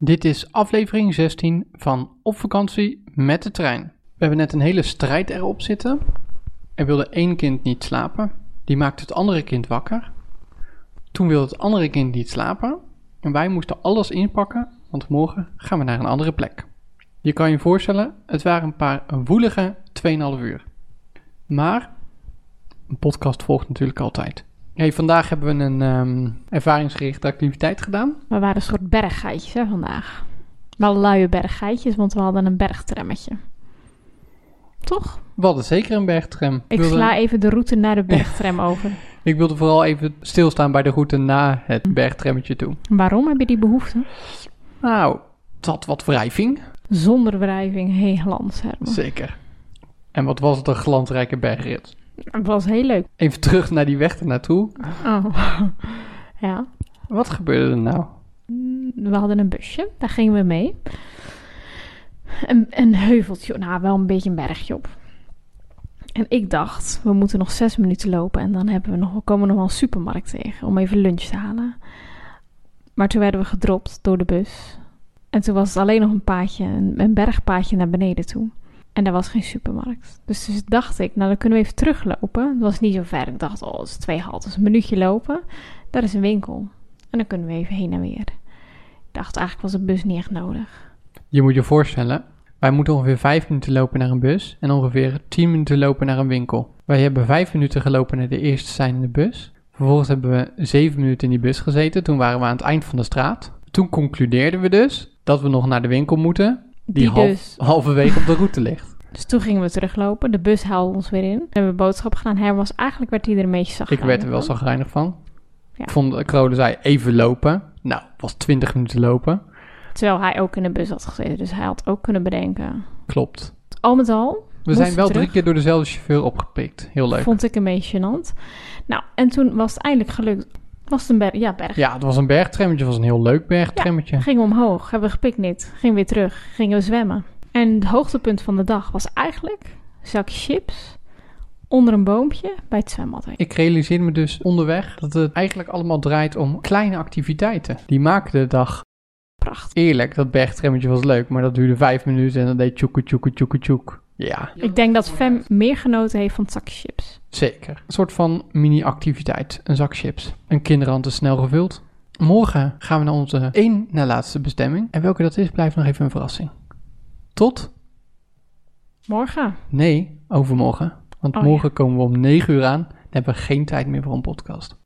Dit is aflevering 16 van Op vakantie met de trein. We hebben net een hele strijd erop zitten. Er wilde één kind niet slapen. Die maakte het andere kind wakker. Toen wilde het andere kind niet slapen. En wij moesten alles inpakken, want morgen gaan we naar een andere plek. Je kan je voorstellen, het waren een paar woelige 2,5 uur. Maar een podcast volgt natuurlijk altijd. Hey, vandaag hebben we een ehm, ervaringsgerichte activiteit gedaan. We waren een soort berggeitjes hè, vandaag. Wel luie berggeitjes, want we hadden een bergtrammetje. Toch? We hadden zeker een bergtram. Ik wilde, sla even de route naar de bergtram over. ik wilde vooral even stilstaan bij de route na het bergtrammetje toe. Waarom heb je die behoefte? Nou, het had wat wrijving. Zonder wrijving, heel Herman. Zeker. En wat was het een glansrijke bergrit. Het was heel leuk. Even terug naar die weg ernaartoe. Oh. ja. Wat gebeurde er nou? We hadden een busje, daar gingen we mee. Een, een heuveltje, nou wel een beetje een bergje op. En ik dacht, we moeten nog zes minuten lopen en dan hebben we nog, komen we nog wel een supermarkt tegen om even lunch te halen. Maar toen werden we gedropt door de bus. En toen was het alleen nog een paadje, een, een bergpaadje naar beneden toe. En daar was geen supermarkt. Dus, dus dacht ik, nou dan kunnen we even teruglopen. Het was niet zo ver. Ik dacht, oh, het is twee haltes, een minuutje lopen. Daar is een winkel. En dan kunnen we even heen en weer. Ik dacht, eigenlijk was de bus niet echt nodig. Je moet je voorstellen, wij moeten ongeveer vijf minuten lopen naar een bus en ongeveer tien minuten lopen naar een winkel. Wij hebben vijf minuten gelopen naar de eerste zijn in de bus. Vervolgens hebben we zeven minuten in die bus gezeten. Toen waren we aan het eind van de straat. Toen concludeerden we dus dat we nog naar de winkel moeten, die, half- dus. halverwege op de route ligt. Dus toen gingen we teruglopen. De bus haalde ons weer in. We hebben boodschappen gedaan. Herman was eigenlijk werd hij er een beetje zacht. Ik werd er wel zagrijnig van. Ja. Ik vond, Krode zei even lopen. Nou, was 20 minuten lopen. Terwijl hij ook in de bus had gezeten. Dus hij had ook kunnen bedenken. Klopt. Al met al. We zijn wel terug. drie keer door dezelfde chauffeur opgepikt. Heel leuk. Vond ik een beetje gênant. Nou, en toen was het eindelijk gelukt. Was het een berg? Ja, berg. Ja, het was een bergtrammetje. Het was een heel leuk bergtrammetje. Gingen we omhoog, hebben we gepicnict, gingen weer terug, gingen we zwemmen. En het hoogtepunt van de dag was eigenlijk een zak chips onder een boompje bij het zwembad. Ik realiseerde me dus onderweg dat het eigenlijk allemaal draait om kleine activiteiten. Die maken de dag Prachtig. eerlijk. Dat bergtrammetje was leuk, maar dat duurde vijf minuten en dan deed tjoeke tjoeke tjoeke tjoek. Ja, Ik denk dat Fem meer genoten heeft van het zakje chips. Zeker. Een soort van mini-activiteit. Een zak chips. Een kinderhand is snel gevuld. Morgen gaan we naar onze één na laatste bestemming. En welke dat is, blijft nog even een verrassing. Tot? Morgen. Nee, overmorgen. Want Oh, morgen komen we om 9 uur aan. Dan hebben we geen tijd meer voor een podcast.